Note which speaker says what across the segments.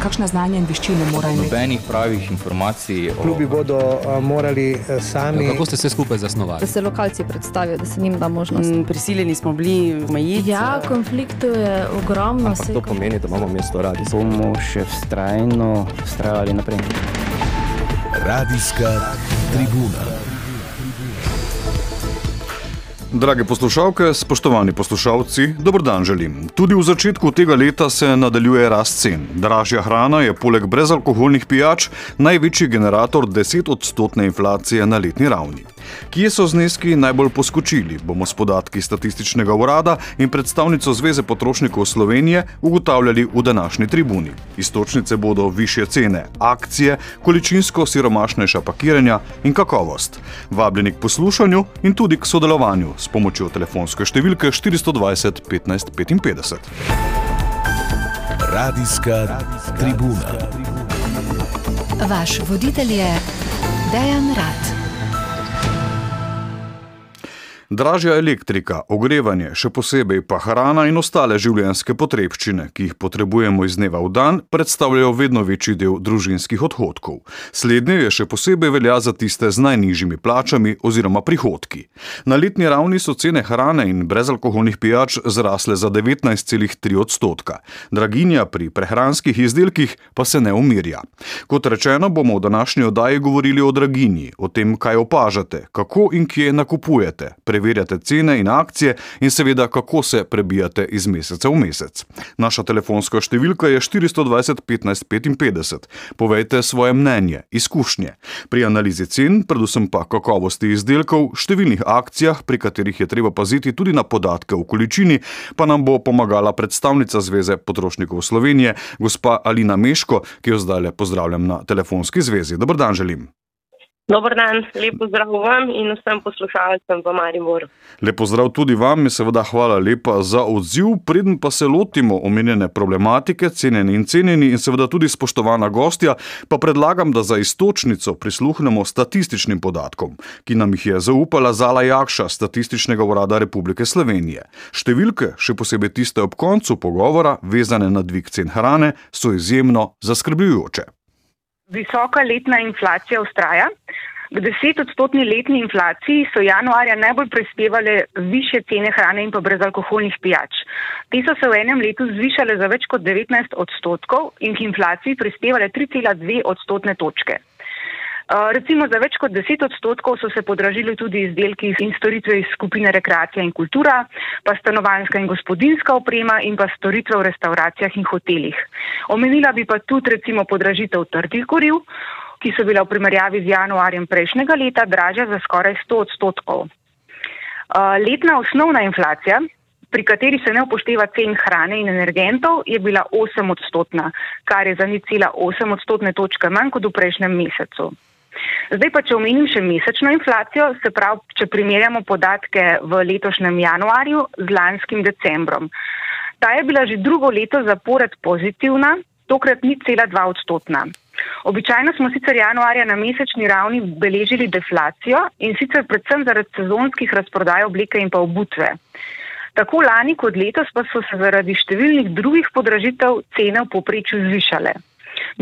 Speaker 1: kakšne znanja in veščine morajo imeti?
Speaker 2: Nobenih pravih informacij.
Speaker 3: O... Klubi bodo uh, morali uh, sami.
Speaker 4: Ja, kako ste se skupaj zasnovali?
Speaker 5: Da se lokalci predstavijo, da se njim da možnost. Mm,
Speaker 6: prisiljeni smo bili omejiti.
Speaker 5: Ja, konfliktov je ogromno.
Speaker 7: To pomeni, da imamo mesto radi. Bomo še vztrajno vztrajali naprej.
Speaker 8: Radijska tribuna.
Speaker 9: Drage poslušalke, spoštovani poslušalci, dobro dan želim. Tudi v začetku tega leta se nadaljuje rast cen. Dražja hrana je poleg brezalkoholnih pijač največji generator 10-odstotne inflacije na letni ravni. Kje so zneski najbolj poskočili, bomo s podatki statističnega urada in predstavnico Zveze potrošnikov Slovenije ugotavljali v današnji tribuni. Istočnice bodo više cene, akcije, količinsko siromašnejša pakiranja in kakovost. Vabljeni k poslušanju in tudi k sodelovanju s pomočjo telefonske številke 420 15 55.
Speaker 8: Radijska tribuna.
Speaker 10: Vaš voditelj je Dejan Rad.
Speaker 9: Dražja elektrika, ogrevanje, še posebej pa hrana in ostale življenjske potrebščine, ki jih potrebujemo iz dneva v dan, predstavljajo vedno večji del družinskih odhodkov. Slednje je še posebej velja za tiste z najnižjimi plačami oziroma prihodki. Na letni ravni so cene hrane in brezalkoholnih pijač zrasle za 19,3 odstotka. Draginja pri prehranskih izdelkih pa se ne umirja. Kot rečeno, bomo v današnji oddaji govorili o draginji, o tem, kaj opažate, kako in kje nakupujete preverjate cene in akcije in seveda kako se prebijate iz meseca v mesec. Naša telefonska številka je 420 15 55. Povejte svoje mnenje, izkušnje. Pri analizi cen, predvsem pa kakovosti izdelkov, številnih akcijah, pri katerih je treba paziti tudi na podatke o količini, pa nam bo pomagala predstavnica Zveze potrošnikov Slovenije, gospa Alina Meško, ki jo zdaj le pozdravljam na telefonski zvezi. Dobr dan želim.
Speaker 11: Dobar dan, lepo zdrav vam in vsem poslušalcem v Mariboru.
Speaker 9: Lepo zdrav tudi vam in seveda hvala lepa za odziv. Preden pa se lotimo omenjene problematike, cenjeni in cenjeni in seveda tudi spoštovana gostja, pa predlagam, da za istočnico prisluhnemo statističnim podatkom, ki nam jih je zaupala Zala Jakša, Statističnega urada Republike Slovenije. Številke, še posebej tiste ob koncu pogovora, vezane na dvig cen hrane, so izjemno zaskrbljujoče.
Speaker 12: Visoka letna inflacija ustraja. K desetodstotni letni inflaciji so januarja najbolj prispevale više cene hrane in pa brezalkoholnih pijač. Te so se v enem letu zvišale za več kot 19 odstotkov in k inflaciji prispevale 3,2 odstotne točke. Recimo za več kot 10 odstotkov so se podražili tudi izdelki in storitve iz skupine rekreacija in kultura, pa stanovanska in gospodinska oprema in pa storitve v restauracijah in hotelih. Omenila bi pa tudi recimo podražitev trdih goriv, ki so bila v primerjavi z januarjem prejšnjega leta dražja za skoraj 100 odstotkov. Letna osnovna inflacija, pri kateri se ne upošteva cen hrane in energentov, je bila 8 odstotna, kar je za ni cela 8 odstotne točke manj kot v prejšnjem mesecu. Zdaj pa, če omenim še mesečno inflacijo, se pravi, če primerjamo podatke v letošnjem januarju z lanskim decembrom. Ta je bila že drugo leto zapored pozitivna, tokrat ni cela dva odstotna. Običajno smo sicer januarja na mesečni ravni beležili deflacijo in sicer predvsem zaradi sezonskih razprodaj obleke in pa obutve. Tako lani kot letos pa so se zaradi številnih drugih podražitev cene v poprečju zvišale.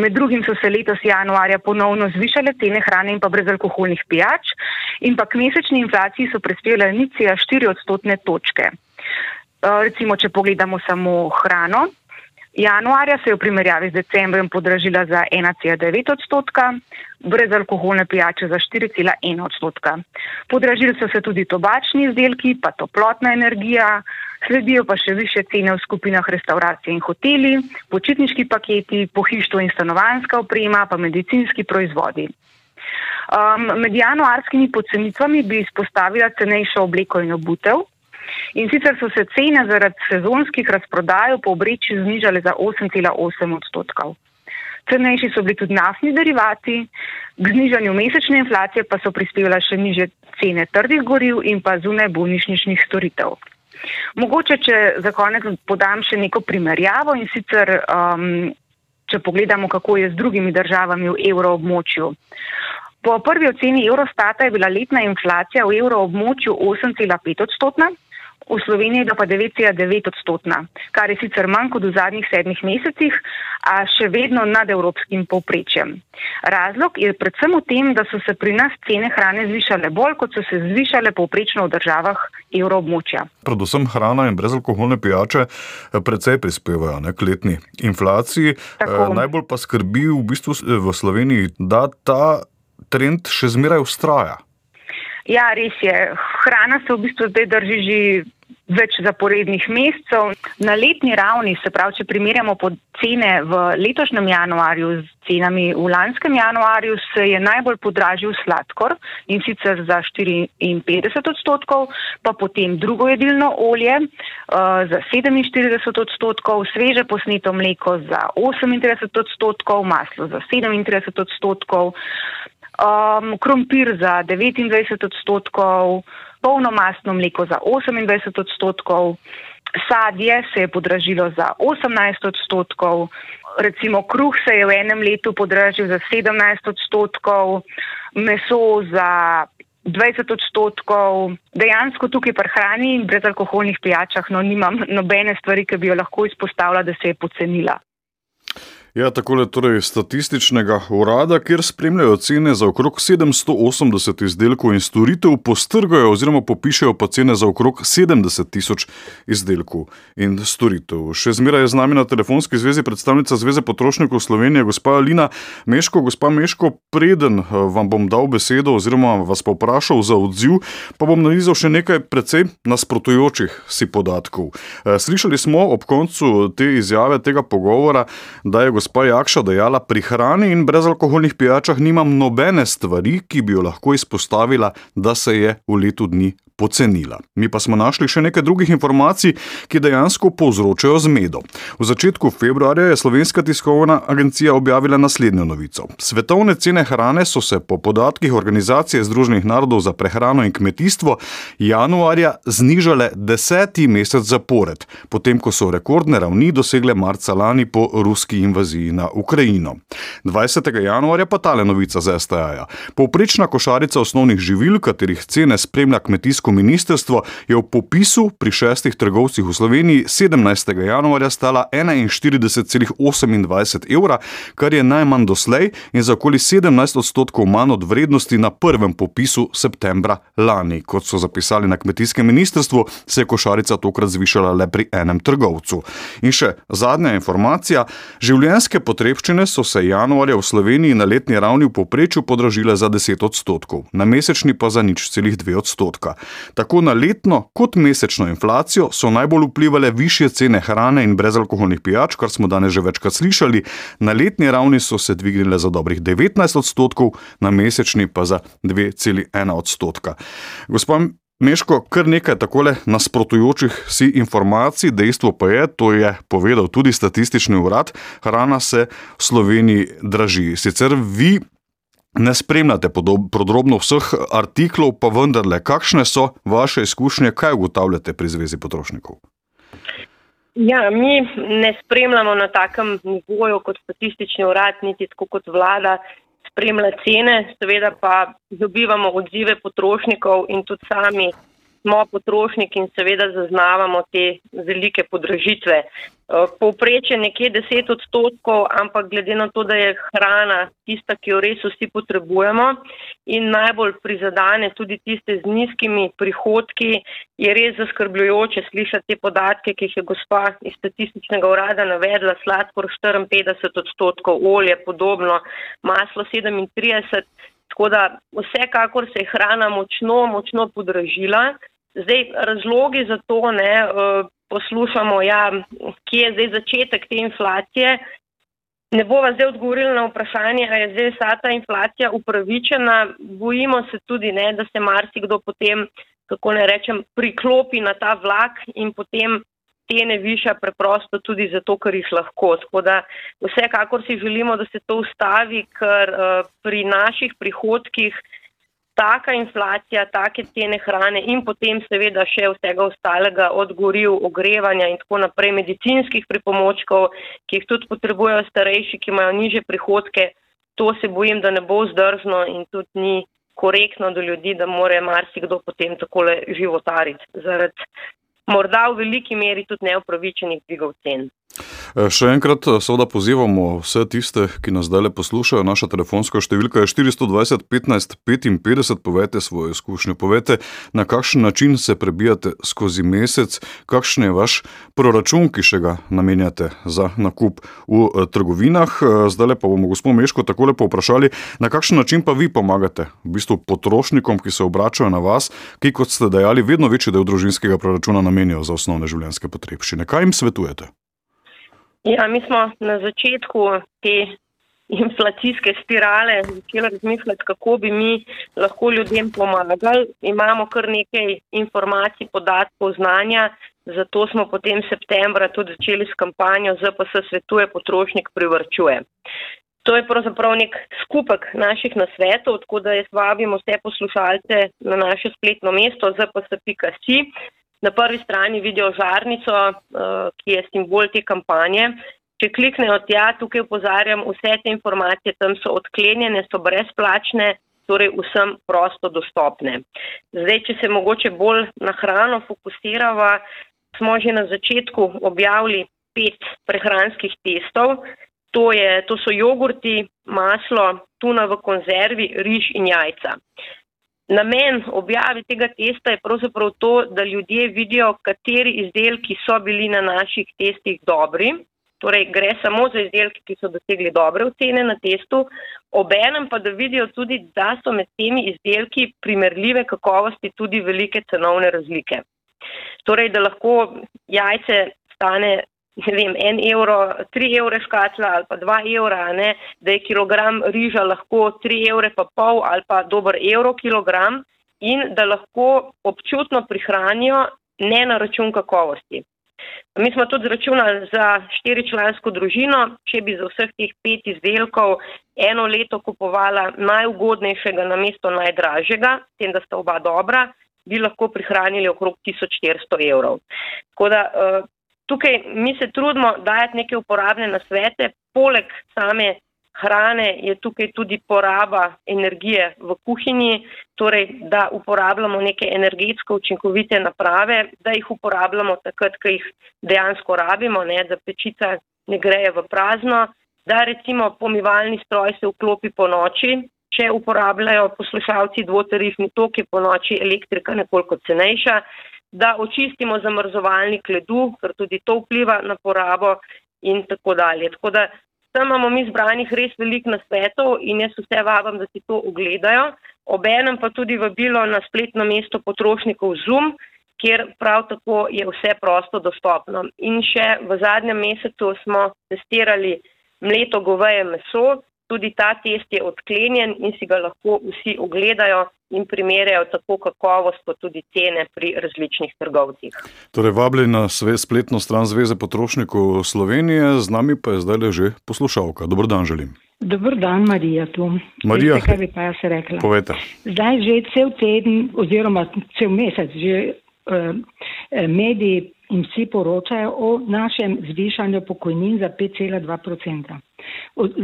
Speaker 12: Med drugim so se letos januarja ponovno zvišale cene hrane in pa brezalkoholnih pijač in pa k mesečni inflaciji so prispevale nicija 4 odstotne točke. Recimo, če pogledamo samo hrano, Januarja se je v primerjavi z decembrom podražila za 1,9 odstotka, brezalkoholne pijače za 4,1 odstotka. Podražili so se tudi tobačni izdelki, pa toplotna energija, sledijo pa še više cene v skupinah restauracije in hoteli, počitniški paketi, pohištvo in stanovanska oprema, pa medicinski proizvodi. Um, med januarskimi pocenitvami bi izpostavila cenejšo obleko in obutev. In sicer so se cene zaradi sezonskih razprodaj po obrečju znižale za 8,8 odstotkov. Cenejši so bili tudi naftni derivati, k znižanju mesečne inflacije pa so prispevale še niže cene trdih goriv in pa zunaj bolnišničnih storitev. Mogoče, če za konec podam še neko primerjavo in sicer, um, če pogledamo, kako je z drugimi državami v evroobmočju. Po prvi oceni Eurostata je bila letna inflacija v evroobmočju 8,5 odstotna, v Sloveniji je pa 9,9 odstotna, kar je sicer manj kot v zadnjih sedmih mesecih, a še vedno nad evropskim povprečjem. Razlog je predvsem v tem, da so se pri nas cene hrane zvišale bolj, kot so se zvišale povprečno v državah evroobmočja.
Speaker 9: Predvsem hrana in brezalkoholne pijače eh, precej prispevajo ne, k letni inflaciji.
Speaker 12: Tako.
Speaker 9: E, najbolj pa skrbi v bistvu v Sloveniji, da ta trend še zmeraj ustraja.
Speaker 12: Ja, res je. Hrana se v bistvu zdaj drži že več zaporednih mesecev. Na letni ravni, se pravi, če primerjamo cene v letošnjem januarju z cenami v lanskem januarju, se je najbolj podražil sladkor in sicer za 54 odstotkov, pa potem drugo jedilno olje uh, za 47 odstotkov, sveže posneto mleko za 38 odstotkov, maslo za 37 odstotkov um, krompir za 29 odstotkov, polnomastno mleko za 28 odstotkov, sadje se je podražilo za 18 odstotkov, recimo kruh se je v enem letu podražil za 17 odstotkov, meso za 20 odstotkov. Dejansko tukaj pri hrani in brezalkoholnih pijačah no, nimam nobene stvari, ki bi jo lahko izpostavila, da se je pocenila.
Speaker 9: Ja, takole torej statističnega urada, kjer spremljajo cene za okrog 780 izdelkov in storitev, postrgajo oziroma popišajo pa cene za okrog 70 tisoč izdelkov in storitev. Še zmeraj je z nami na telefonski zvezi predstavnica Zveze potrošnikov Slovenije, gospa Alina Meško. Gospa Meško, preden eh, vam bom dal besedo oziroma vas pa vprašal za odziv, pa bom nalizal še nekaj precej nasprotujočih si podatkov. Eh, slišali smo ob koncu te izjave, tega pogovora, da je gospa Jakša dejala, pri hrani in brezalkoholnih pijačah nimam nobene stvari, ki bi jo lahko izpostavila, da se je v letu dni pocenila. Mi pa smo našli še nekaj drugih informacij, ki dejansko povzročajo zmedo. V začetku februarja je Slovenska tiskovna agencija objavila naslednjo novico. Svetovne cene hrane so se po podatkih Organizacije Združenih narodov za prehrano in kmetijstvo januarja znižale deseti mesec zapored, potem ko so rekordne ravni dosegle marca lani po ruski invaziji na Ukrajino. 20. januarja pa tale novica za STA. Povprečna košarica osnovnih živil, katerih cene spremlja kmetijsko kmetijsko ministrstvo je v popisu pri šestih trgovcih v Sloveniji 17. januarja stala 41,28 evra, kar je najmanj doslej in za okoli 17 odstotkov manj od vrednosti na prvem popisu septembra lani. Kot so zapisali na kmetijskem ministrstvu, se je košarica tokrat zvišala le pri enem trgovcu. In še zadnja informacija: življenske potrebščine so se januarja v Sloveniji na letni ravni v poprečju podražile za 10 odstotkov, na mesečni pa za nič celih 2 odstotka. Tako na letno kot mesečno inflacijo so najbolj vplivali više cene hrane in brezalkoholnih pijač, kar smo danes že večkrat slišali. Na letni ravni so se dvignile za dobrih 19 odstotkov, na mesečni pa za 2,1 odstotka. Gospod Meško, kar nekaj takole nasprotujočih si informacij, dejstvo pa je, to je povedal tudi statistični urad, hrana se v Sloveniji draži. Sicer vi ne spremljate podrobno vseh artiklov, pa vendarle, kakšne so vaše izkušnje, kaj ugotavljate pri Zvezi potrošnikov?
Speaker 11: Ja, mi ne spremljamo na takem nivoju kot statistični urad, niti tako kot vlada spremlja cene, seveda pa dobivamo odzive potrošnikov in tudi sami smo potrošniki in seveda zaznavamo te velike podražitve. Eh, povprečje nekje 10 odstotkov, ampak glede na to, da je hrana tista, ki jo res vsi potrebujemo in najbolj prizadane tudi tiste z nizkimi prihodki, je res zaskrbljujoče slišati te podatke, ki jih je gospa iz statističnega urada navedla, sladkor 54 odstotkov, olje podobno, maslo 37. Tako da vsekakor se je hrana močno, močno podražila. Zdaj, razlogi za to ne eh, poslušamo, ja, kje je zdaj začetek te inflacije. Ne bova zdaj odgovorila na vprašanje, ali je zdaj vsa ta inflacija upravičena. Bojimo se tudi, ne, da se marsikdo potem, kako ne rečem, priklopi na ta vlak in potem cene viša preprosto tudi zato, ker jih lahko. Tako da vsekakor si želimo, da se to ustavi, ker uh, pri naših prihodkih taka inflacija, take cene hrane in potem seveda še vsega ostalega od goriv, ogrevanja in tako naprej medicinskih pripomočkov, ki jih tudi potrebujejo starejši, ki imajo niže prihodke, to se bojim, da ne bo zdržno in tudi ni korektno do ljudi, da more marsikdo potem takole životariti zaradi morda v veliki meri tudi neupravičenih dvigov cen.
Speaker 9: E, še enkrat seveda pozivamo vse tiste, ki nas zdaj poslušajo. Naša telefonska številka je 420 15 55. Povejte svoje izkušnje, povejte, na kakšen način se prebijate skozi mesec, kakšen je vaš proračun, ki še ga namenjate za nakup v e, trgovinah. E, zdaj pa bomo gospod Meško tako lepo vprašali, na kakšen način pa vi pomagate v bistvu potrošnikom, ki se obračajo na vas, ki, kot ste dejali, vedno večji del družinskega proračuna namenijo za osnovne življenjske potrebščine. Kaj jim svetujete?
Speaker 11: Ja, mi smo na začetku te inflacijske spirale začeli razmišljati, kako bi mi lahko ljudem pomagali. Imamo kar nekaj informacij, podatkov, znanja, zato smo potem septembra tudi začeli s kampanjo ZPS svetuje potrošnik privrčuje. To je pravzaprav nek skupek naših nasvetov, tako da jaz vabim vse poslušalce na naše spletno mesto zps.si, Na prvi strani vidijo žarnico, eh, ki je simbol te kampanje. Če kliknejo tja, tukaj upozarjam, vse te informacije tam so odklenjene, so brezplačne, torej vsem prosto dostopne. Zdaj, če se mogoče bolj na hrano fokusirava, smo že na začetku objavili pet prehranskih testov. To, je, to so jogurti, maslo, tuna v konzervi, riž in jajca. Namen objave tega testa je pravzaprav to, da ljudje vidijo, kateri izdelki so bili na naših testih dobri. Torej, gre samo za izdelke, ki so dosegli dobre ocene na testu, obenem pa da vidijo tudi, da so med temi izdelki primerljive kakovosti tudi velike cenovne razlike. Torej, da lahko jajce stane ne vem, en evro, tri evre škatla ali pa dva evra, ne, da je kilogram riža lahko tri evre pa pol ali pa dober evro kilogram in da lahko občutno prihranijo ne na račun kakovosti. Mi smo tudi zračunali za štiričlansko družino, če bi za vseh teh pet izdelkov eno leto kupovala najugodnejšega na mesto najdražjega, tem, da sta oba dobra, bi lahko prihranili okrog 1400 evrov. Tako da eh, Tukaj mi se trudimo dajati neke uporabne nasvete, poleg same hrane je tukaj tudi poraba energije v kuhinji, torej da uporabljamo neke energetsko učinkovite naprave, da jih uporabljamo takrat, ko jih dejansko rabimo, ne, da pečica ne greje v prazno, da recimo pomivalni stroj se vklopi po noči, če uporabljajo poslušalci dvotarifni tok, je po noči elektrika nekoliko cenejša da očistimo zamrzovalnik ledu, ker tudi to vpliva na porabo in tako dalje. Tako da tam imamo mi zbranih res velik nasvetov in jaz vse vabam, da si to ogledajo. Obenem pa tudi vabilo na spletno mesto potrošnikov Zoom, kjer prav tako je vse prosto dostopno. In še v zadnjem mesecu smo testirali mleto goveje meso, tudi ta test je odklenjen in si ga lahko vsi ogledajo in primerjajo tako kakovost, kot tudi cene pri različnih trgovcih.
Speaker 9: Torej, vabljeni na spletno stran Zveze potrošnikov Slovenije, z nami pa je zdaj le že poslušalka. Dobro dan želim.
Speaker 4: Dobro dan, Marija tu.
Speaker 9: Marija,
Speaker 4: Veste, kaj bi pa jaz rekla?
Speaker 9: Povejte.
Speaker 4: Zdaj že cel teden oziroma cel mesec že uh, mediji in vsi poročajo o našem zvišanju pokojnin za 5,2%.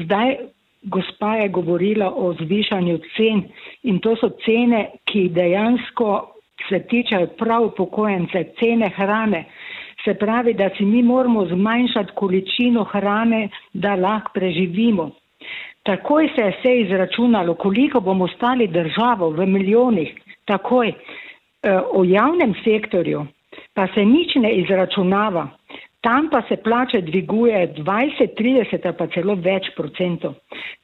Speaker 4: Zdaj gospa je govorila o zvišanju cen in to so cene, ki dejansko se tičajo prav upokojence, cene hrane. Se pravi, da si mi moramo zmanjšati količino hrane, da lahko preživimo. Takoj se je vse izračunalo, koliko bomo stali državo v milijonih, takoj. E, o javnem sektorju pa se nič ne izračunava. Tam pa se plače dviguje 20, 30 pa celo več procentov.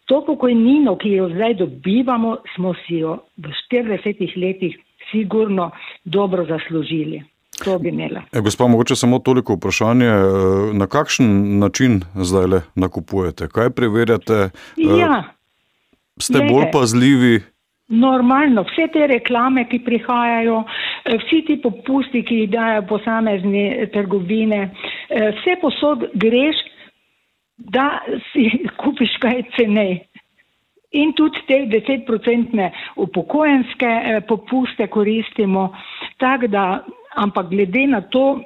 Speaker 4: To pokojnino, ki jo zdaj dobivamo, smo si jo v 40 letih sigurno dobro zaslužili. To bi imela.
Speaker 9: E, gospa, mogoče samo toliko vprašanje, e, na kakšen način zdaj le nakupujete? Kaj preverjate?
Speaker 4: E, ja.
Speaker 9: Ste bolj pazljivi?
Speaker 4: Normalno, vse te reklame, ki prihajajo, e, vsi ti popusti, ki jih dajo posamezne trgovine, vse posod greš, da si kupiš kaj cenej. In tudi te desetprocentne upokojenske popuste koristimo, tako da, ampak glede na to,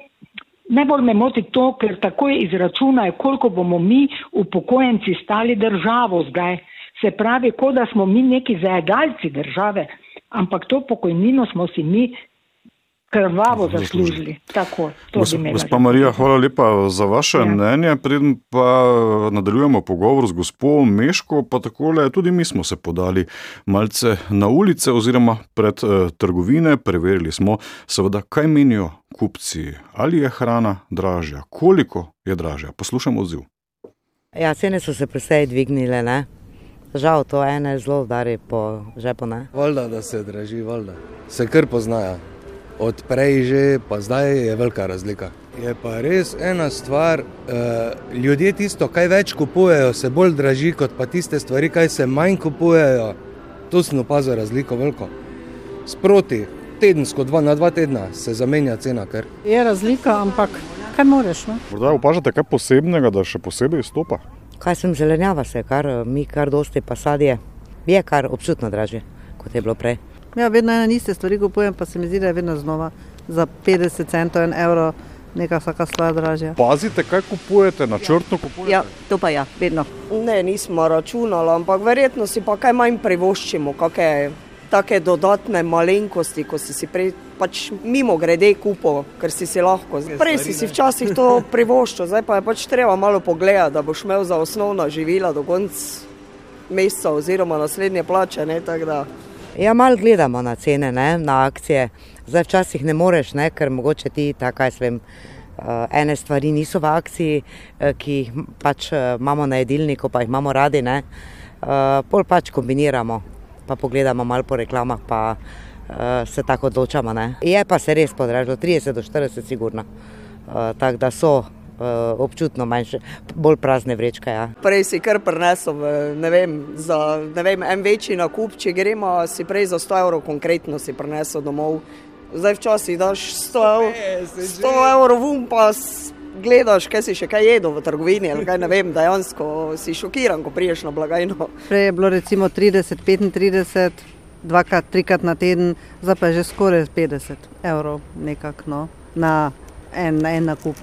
Speaker 4: najbolj me moti to, ker takoj izračunajo, koliko bomo mi upokojenci stali državo zdaj. Se pravi, kot da smo mi neki zajedalci države, ampak to pokojnino smo si mi krvavo zaslužili. Tako,
Speaker 9: gospa Marija, hvala lepa za vaše
Speaker 4: Ja.
Speaker 9: mnenje. Preden pa nadaljujemo pogovor z gospo Meško, pa takole, tudi mi smo se podali malce na ulice oziroma pred eh, trgovine. Preverili smo, seveda, kaj menijo kupci. Ali je hrana dražja, koliko je dražja. Poslušamo odziv.
Speaker 13: Ja, cene so se precej dvignile, ne? Žal, to ene zelo udari po žepu, ne?
Speaker 14: Valjda, da se draži, valjda. Se kar poznajo. Od prej že, pa zdaj je velika razlika. Je pa res ena stvar, eh, ljudje tisto, kaj več kupujejo, se bolj draži, kot pa tiste stvari, kaj se manj kupujejo. Tu sem opazil razliko veliko. Sproti, tedensko, dva na dva tedna se zamenja cena, ker
Speaker 15: Je razlika, ampak kaj moreš? No?
Speaker 9: Morda opažate kaj posebnega, da še posebej izstopa?
Speaker 13: Kaj sem zelenjava se, kar mi kar dosti pa sadje, je kar občutno dražje, kot je bilo prej.
Speaker 15: Ja, vedno ene iste stvari kupujem, pa se mi zdi, da je vedno znova za 50 centov, en evro, neka vsaka stvar dražja.
Speaker 9: Pazite, kaj kupujete, načrtno kupujete.
Speaker 15: Ja, to pa ja, vedno.
Speaker 16: Ne, nismo računali, ampak verjetno si pa kaj manj privoščimo, kakšne take dodatne malenkosti, ko si si prej pač mimo grede kupo, ker si si lahko. Prej si si včasih to privoščil, zdaj pa je pač treba malo pogledati, da boš imel za osnovna živila do konca meseca oziroma naslednje plače. Ne, tako da.
Speaker 13: Ja, malo gledamo na cene, ne? na akcije. Zdaj včasih ne moreš, ne? ker mogoče ti, tako kaj svem, uh, ene stvari niso v akciji, uh, ki jih pač uh, imamo na jedilniku, pa jih imamo radi. ne. Pol pač kombiniramo, pa pogledamo malo po reklamah, pa se tako odločamo. Ne? Je pa se res podražilo, 30 do 40 sigurno. Tako da so občutno manjše, bolj prazne vrečke. Ja.
Speaker 16: Prej si kar prenesel, v, ne vem, za ne vem, en večji nakup, če gremo, si prej za 100 evrov konkretno si prenesel domov. Zdaj včasih daš 100 evrov, 100 evrov vum pa gledaš, kaj si še kaj jedel v trgovini, ali kaj ne vem, dejansko si šokiran, ko priješ na blagajno.
Speaker 15: Prej je bilo recimo 30, 35, dvakrat, trikrat na teden, zdaj pa je že skoraj 50 evrov nekako no, na en, na en nakup.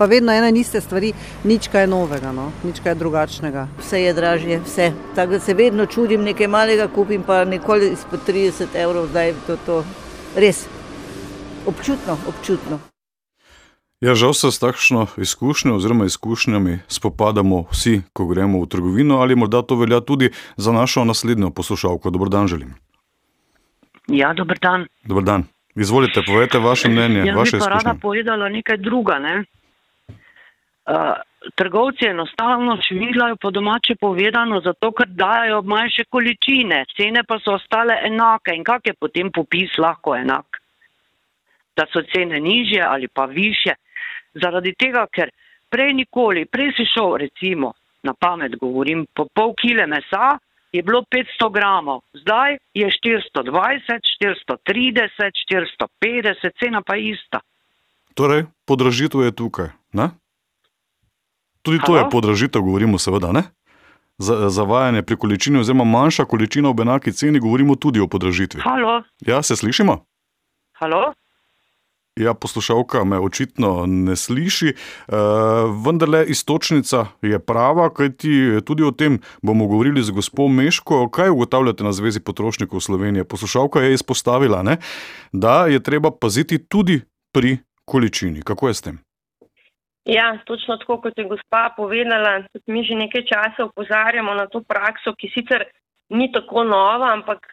Speaker 15: Pa vedno ene in iste stvari, nič kaj novega, no, nič kaj drugačnega.
Speaker 17: Vse je dražje, vse. Tako da se vedno čudim, nekaj malega kupim, pa nikoli izpod 30 evrov, zdaj to, to res občutno, občutno.
Speaker 9: Ja, žal se s takšno izkušnjo oziroma izkušnjami spopadamo vsi, ko gremo v trgovino, ali morda to velja tudi za našo naslednjo poslušalko. Dobro dan, želim.
Speaker 18: Ja, dober dan.
Speaker 9: Dobar dan. Izvolite, povejte vaše mnenje,
Speaker 18: Jaz
Speaker 9: vaše
Speaker 18: bi pa rada
Speaker 9: izkušnje.
Speaker 18: povedala nekaj druga. Ne? Uh, trgovci enostavno švihlajo po domače povedano, zato ker dajo manjše količine, cene pa so ostale enake. In kak je potem popis lahko enak? Da so cene nižje ali pa više. Zaradi tega, ker prej nikoli, prej si šel, recimo, na pamet govorim, po pol kile mesa je bilo 500 gramov, zdaj je 420, 430, 450, cena pa ista.
Speaker 9: Torej, podražitev je tukaj. Ne? Tudi to
Speaker 18: Halo?
Speaker 9: je podražitev, govorimo seveda. Ne? Za, zavajanje pri količini, oziroma manjša količina ob enaki ceni, govorimo tudi o podražitvi.
Speaker 18: Halo,
Speaker 9: Ja, se slišimo?
Speaker 18: halo?
Speaker 9: Ja, poslušalka me očitno ne sliši, e, vendarle istočnica je prava, kajti tudi o tem bomo govorili z gospod Meško. Kaj ugotavljate na Zvezi potrošnikov Slovenije? Poslušalka je izpostavila, ne, da je treba paziti tudi pri količini. Kako je s tem?
Speaker 11: Ja, točno tako, kot je gospa povedala, tudi mi že nekaj časa opozarjamo na to prakso, ki sicer ni tako nova, ampak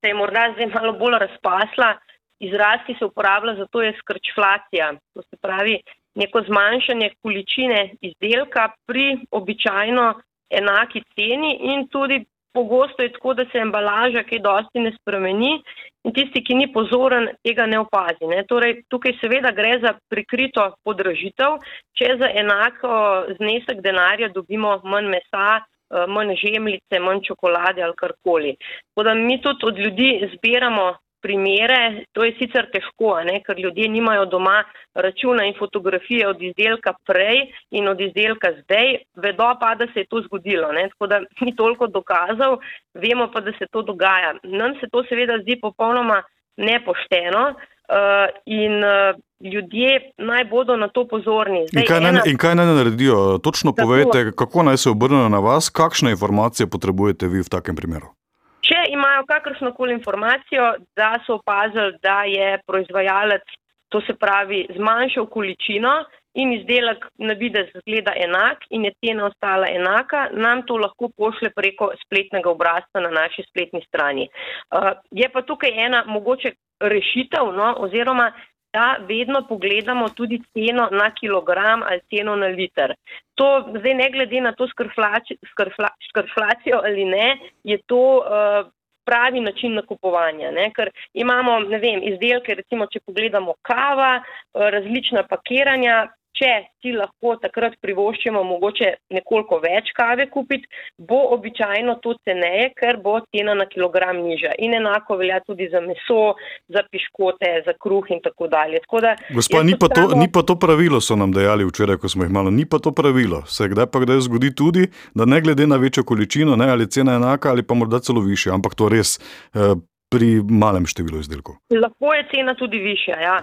Speaker 11: se je morda zdaj malo bolj razpasla. Izraz, ki se uporablja za to, je skrčflacija. To se pravi neko zmanjšanje količine izdelka pri običajno enaki ceni in tudi pogosto je tako, da se embalaža kaj dosti ne spremeni in tisti, ki ni pozoren, tega ne opazi. Ne. Torej, tukaj seveda gre za prikrito podražitev, če za enako znesek denarja dobimo manj mesa, eh, manj žemljice, manj čokolade ali karkoli. Tako da mi tudi od ljudi zbiramo primere, to je sicer težko, ne, ker ljudje nimajo doma računa in fotografije od izdelka prej in od izdelka zdaj, vedo pa, da se je to zgodilo. Ne, tako da ni toliko dokazov, vemo pa, da se to dogaja. Nam se to seveda zdi popolnoma nepošteno uh, in uh, ljudje naj bodo na to pozorni.
Speaker 9: In kaj, naj, in kaj naj naredijo? Točno
Speaker 11: Tako.
Speaker 9: povejte, kako naj se obrnejo na vas, kakšne informacije potrebujete vi v takem primeru.
Speaker 11: Imajo imajo kakršnokoli informacijo, da so opazili, da je proizvajalec, to se pravi, zmanjšal količino in izdelek na videz zgleda enak in je cena ostala enaka, nam to lahko pošle preko spletnega obrazca na naši spletni strani. Uh, je pa tukaj ena mogoče rešitev, no, oziroma da vedno pogledamo tudi ceno na kilogram ali ceno na liter. To zdaj ne glede na to skrflacijo ali ne, je to uh, pravi način nakupovanja. Ne? Ker imamo, ne vem, izdelke, recimo, če pogledamo kava, uh, različna pakiranja, če si lahko takrat privoščimo mogoče nekoliko več kave kupiti, bo običajno to ceneje, ker bo cena na kilogram nižja. In enako velja tudi za meso, za piškote, za kruh in tako dalje. Tako da,
Speaker 9: Gospa, ni pa, to, ni pa to pravilo, so nam dejali včeraj, ko smo jih malo, ni pa to pravilo. Se kdaj pa kdaj zgodi tudi, da ne glede na večjo količino, ne, ali cena enaka ali pa morda celo više, ampak to res. Eh, Pri malem številu izdelkov.
Speaker 11: Lahko je cena tudi višja. Ja.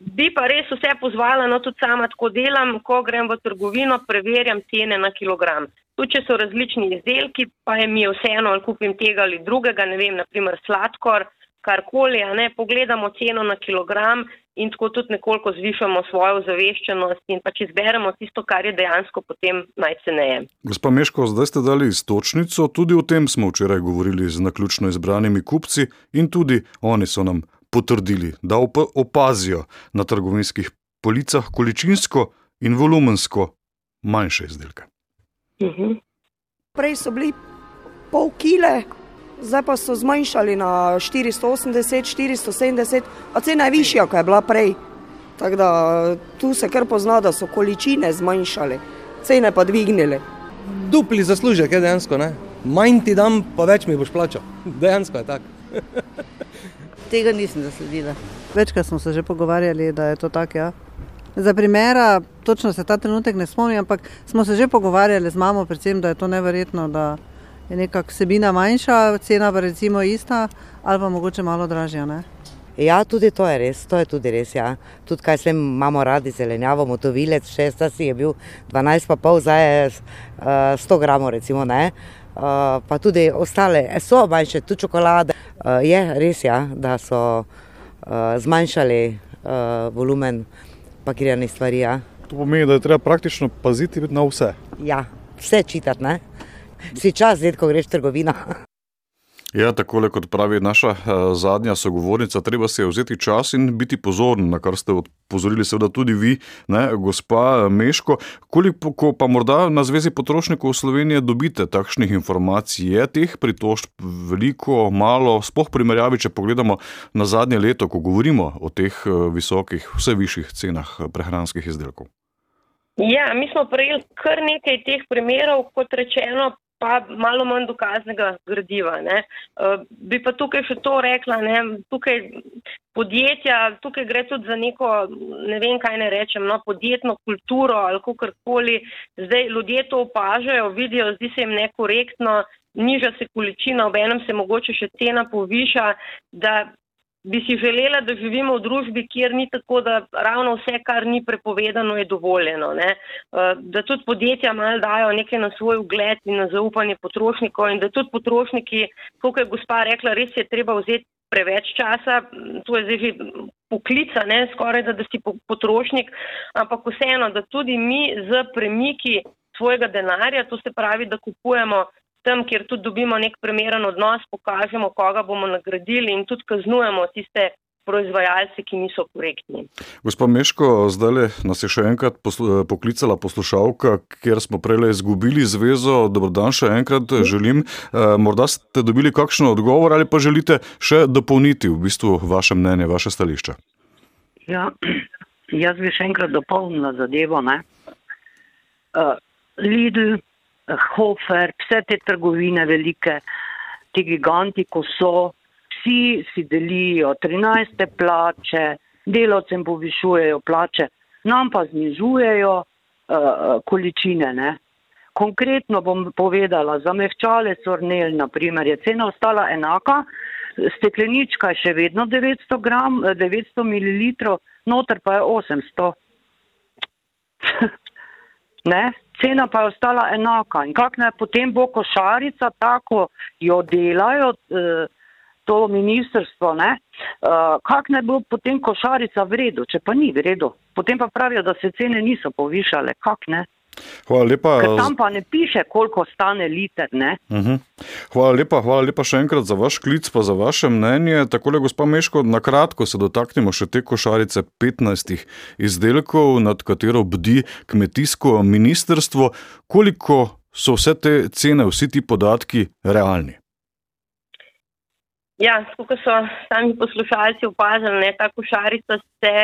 Speaker 11: Bi pa res vse pozvala, no tudi sama tako delam, ko grem v trgovino, preverjam cene na kilogram. Tudi če so različni izdelki, pa je mi vseeno, ali kupim tega ali drugega, ne vem, naprimer sladkor, karkoli, ne pogledamo ceno na kilogram in tako tudi nekoliko zvišamo svojo zaveščenost in pač izberemo tisto, kar je dejansko potem najceneje.
Speaker 9: Gospa Meško, zdaj ste dali istočnico, tudi o tem smo včeraj govorili z naključno izbranimi kupci in tudi oni so nam potrdili, da opazijo na trgovinskih policah količinsko in volumensko manjše izdelke.
Speaker 16: Uh -huh. Prej so bili pol kile, zdaj pa so zmanjšali na 480, 470, a cena je višja, kot je bila prej. Tako da tu se kar pozna, da so količine zmanjšali, cene pa dvignili.
Speaker 14: Dupli zaslužek je dejansko, ne? manj ti dam, pa več mi boš plačal. Dejansko je tako.
Speaker 15: Tega nisem zasledila. Večkrat smo se že pogovarjali, da je to tako. Ja. Za primera, točno se ta trenutek ne spomnim, ampak smo se že pogovarjali z mamo, predvsem, da je to neverjetno, da je nekako sebina manjša, cena pa recimo ista ali pa mogoče malo dražja. Ne?
Speaker 13: Ja, tudi to je res, to je tudi res. Ja. Tudi kaj sem imamo radi zelenjavo, motovilec, šesta si je bil 12,5, zdaj je uh, 100 gramov, recimo ne. Uh, pa tudi ostale, so manjše, tudi čokolade. Uh, je res, ja, da so uh, zmanjšali uh, volumen pakiranih stvari. Ja.
Speaker 9: To pomeni, da je treba praktično paziti na vse.
Speaker 13: Ja, vse čitati, ne? si čas, zdaj, ko greš v trgovino.
Speaker 9: Ja, tako kot pravi naša uh, zadnja sogovornica, treba se vzeti čas in biti pozoren, na kar ste opozorili, seveda tudi vi, ne, gospa Meško. Koliko pa morda na Zvezi potrošnikov Slovenije dobite takšnih informacij? Je teh pritožb veliko, malo, spoh primerjavi, če pogledamo na zadnje leto, ko govorimo o teh uh, visokih, vse višjih cenah prehranskih izdelkov?
Speaker 11: Ja, mi smo prejeli kar nekaj teh primerov, kot rečeno, pa malo manj dokaznega gradiva. Ne. Uh, bi pa tukaj še to rekla, ne, tukaj podjetja, tukaj gre tudi za neko, ne vem kaj ne rečem, no, podjetno kulturo ali kakorkoli. Zdaj ljudje to opažajo, vidijo, zdi se jim nekorektno, niža se količina, ob enem se mogoče še cena poviša, da bi si želela, da živimo v družbi, kjer ni tako, da ravno vse, kar ni prepovedano, je dovoljeno. Ne? Eh, da tudi podjetja mal dajo nekaj na svoj ugled in na zaupanje potrošnikov in da tudi potrošniki, kot je gospa rekla, res je treba vzeti preveč časa, to je zdaj že poklica, ne skoraj da, da si potrošnik, ampak vseeno, da tudi mi z premiki svojega denarja, to se pravi, da kupujemo tam, kjer tudi dobimo nek primeren odnos, pokažemo, koga bomo nagradili in tudi kaznujemo tiste proizvajalce, ki niso korektni.
Speaker 9: Gospod Meško, zdaj nas je še enkrat poklicala poslušalka, kjer smo prej izgubili zvezo. Dobrodan še enkrat želim. Eh, morda ste dobili kakšen odgovor ali pa želite še dopolniti v bistvu vaše mnenje, vaše stališče?
Speaker 18: Ja, jaz bi še enkrat dopolnila zadevo. Uh, Lidl, Hofer, vse te trgovine velike, ti giganti, ko so, vsi si delijo 13. plače, delavcem povišujejo plače, nam pa znižujejo uh, količine. Ne? Konkretno bom povedala, za mehčale sornel, naprimer, je cena ostala enaka, steklenička je še vedno 900, gram, 900 ml, noter pa je 800. ne? Cena pa je ostala enaka. In kak ne potem bo košarica, tako jo delajo. Eh, To ministrstvo, uh, kako naj bo potem košarica v redu, če pa ni v redu. Potem pa pravijo, da se cene niso povišale. Kako ne?
Speaker 9: Hvala lepa.
Speaker 18: Ker tam pa ne piše, koliko stane liter. Uh
Speaker 9: mhm. -huh. Hvala lepa, hvala lepa še enkrat za vaš klic, pa za vaše mnenje. Takole, gospa Meško, na kratko se dotaknemo še te košarice 15 izdelkov, nad katero bdi kmetijsko ministrstvo. Koliko so vse te cene, vsi ti podatki realni?
Speaker 11: Ja, kot so sami poslušalci opazili, ta košarica se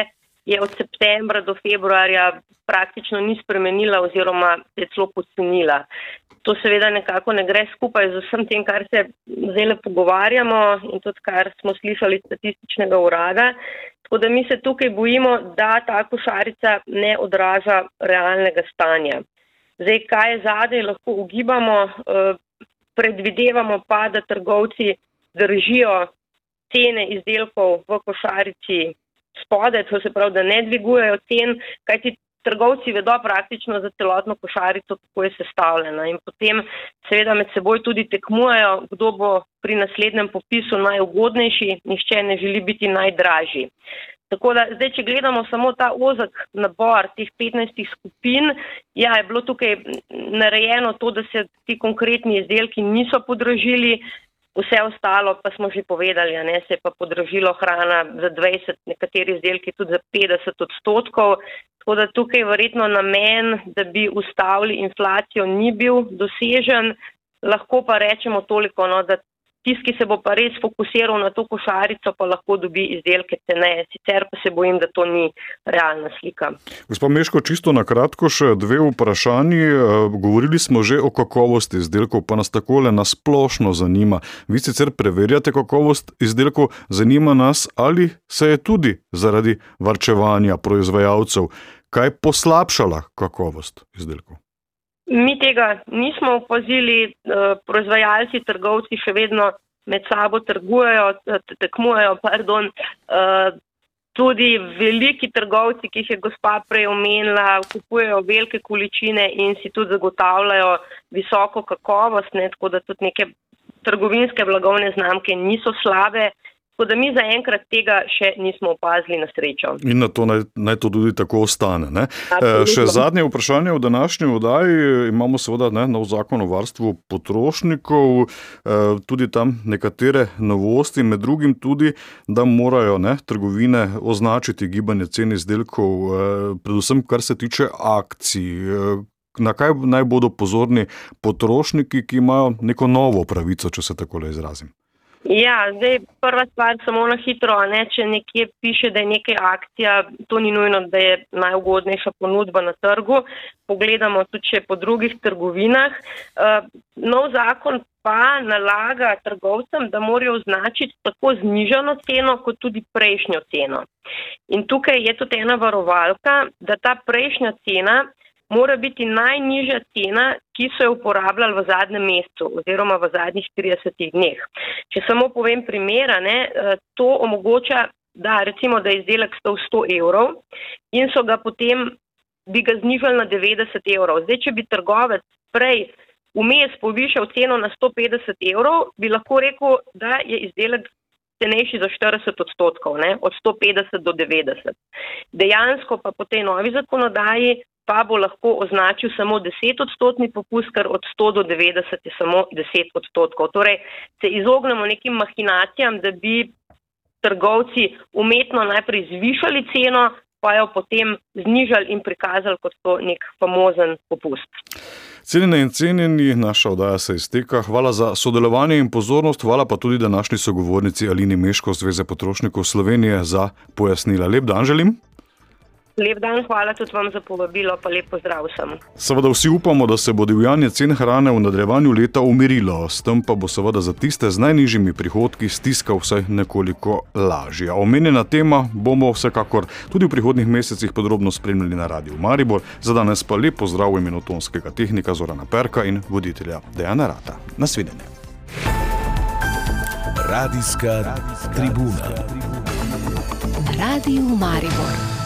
Speaker 11: je od septembra do februarja praktično ni spremenila oziroma je celo pocenila. To seveda nekako ne gre skupaj z vsem tem, kar se zdaj le pogovarjamo in tudi kar smo slišali statističnega urada. Tako da mi se tukaj bojimo, da ta košarica ne odraža realnega stanja. Zdaj, kaj je zadej, lahko ugibamo, eh, predvidevamo pa, da trgovci držijo cene izdelkov v košarici spode, to se pravi, da ne dvigujejo cen, kajti trgovci vedo praktično za celotno košarico, kako je sestavljena in potem seveda med seboj tudi tekmujejo, kdo bo pri naslednjem popisu najugodnejši, nišče ne želi biti najdražji. Tako da zdaj, če gledamo samo ta ozak nabor teh 15 skupin, ja, je bilo tukaj narejeno to, da se ti konkretni izdelki niso podražili, Vse ostalo pa smo že povedali, ne, se je pa podražilo hrana za 20, nekateri izdelki tudi za 50 odstotkov. Tako da tukaj verjetno namen, da bi ustavili inflacijo, ni bil dosežen. Lahko pa rečemo toliko, no, da Tisti, ki se bo pa res fokusiral na to košarico, pa lahko dobi izdelke ceneje. Sicer pa se bojim, da to ni realna slika.
Speaker 9: Gospod Meško, čisto na kratko še dve vprašanji. Eh, govorili smo že o kakovosti izdelkov, pa nas takole nasplošno zanima. Vi sicer preverjate kakovost izdelkov, zanima nas, ali se je tudi zaradi varčevanja proizvajalcev kaj poslabšala kakovost izdelkov.
Speaker 11: Mi tega nismo opazili, eh, proizvajalci, trgovci še vedno med sabo trgujejo, tekmujejo, pardon. Eh, tudi veliki trgovci, ki jih je gospa prej omenila, kupujejo velike količine in si tudi zagotavljajo visoko kakovost, ne, tako da tudi neke trgovinske blagovne znamke niso slabe. Tako da mi zaenkrat tega še nismo opazili na srečo.
Speaker 9: In na to naj, naj to tudi tako ostane. E, še zadnje vprašanje v današnji oddaji. Imamo seveda ne, nov zakon o varstvu potrošnikov, e, tudi tam nekatere novosti, med drugim tudi, da morajo ne, trgovine označiti gibanje cen izdelkov, e, predvsem kar se tiče akcij. E, na kaj naj bodo pozorni potrošniki, ki imajo neko novo pravico, če se tako le izrazim?
Speaker 11: Ja, zdaj prva stvar, samo na hitro, ne, če nekje piše, da je nekaj akcija, to ni nujno, da je najugodnejša ponudba na trgu. Pogledamo tudi še po drugih trgovinah. Uh, nov zakon pa nalaga trgovcem, da morajo označiti tako znižano ceno, kot tudi prejšnjo ceno. In tukaj je tudi ena varovalka, da ta prejšnja cena mora biti najnižja cena, ki so jo uporabljali v zadnjem mesecu oziroma v zadnjih 30 dneh. Če samo povem primera, ne, eh, to omogoča, da recimo, da je izdelek stal 100 evrov in so ga potem bi ga znižali na 90 evrov. Zdaj, če bi trgovec prej vmes povišal ceno na 150 evrov, bi lahko rekel, da je izdelek cenejši za 40 odstotkov, ne, od 150 do 90. Dejansko pa po tej novi zakonodaji pa bo lahko označil samo 10 odstotni popust, ker od 100 do 90 je samo 10 odstotkov. Torej se izognemo nekim mahinacijam, da bi trgovci umetno najprej zvišali ceno, pa jo potem znižali in prikazali kot to nek famozen popust.
Speaker 9: Cenjene in cenjeni, naša oddaja se izteka. Hvala za sodelovanje in pozornost, hvala pa tudi današnji sogovornici Alini Meško, Zveze potrošnikov Slovenije, za pojasnila. Lep dan želim.
Speaker 11: Lep dan, hvala tudi vam za povabilo, pa lep pozdrav vsem.
Speaker 9: Seveda vsi upamo, da se bo divjanje cen hrane v nadaljevanju leta umirilo, s tem pa bo seveda za tiste z najnižjimi prihodki stiska vsaj nekoliko lažje. Omenjena tema bomo vsekakor tudi v prihodnih mesecih podrobno spremljali na radiju Maribor. Za danes pa lep pozdrav v imenu tonskega tehnika Zorana Perka in voditelja Dejana Rata. Nasvidenje.
Speaker 8: Radijska tribuna.
Speaker 10: Radio Maribor.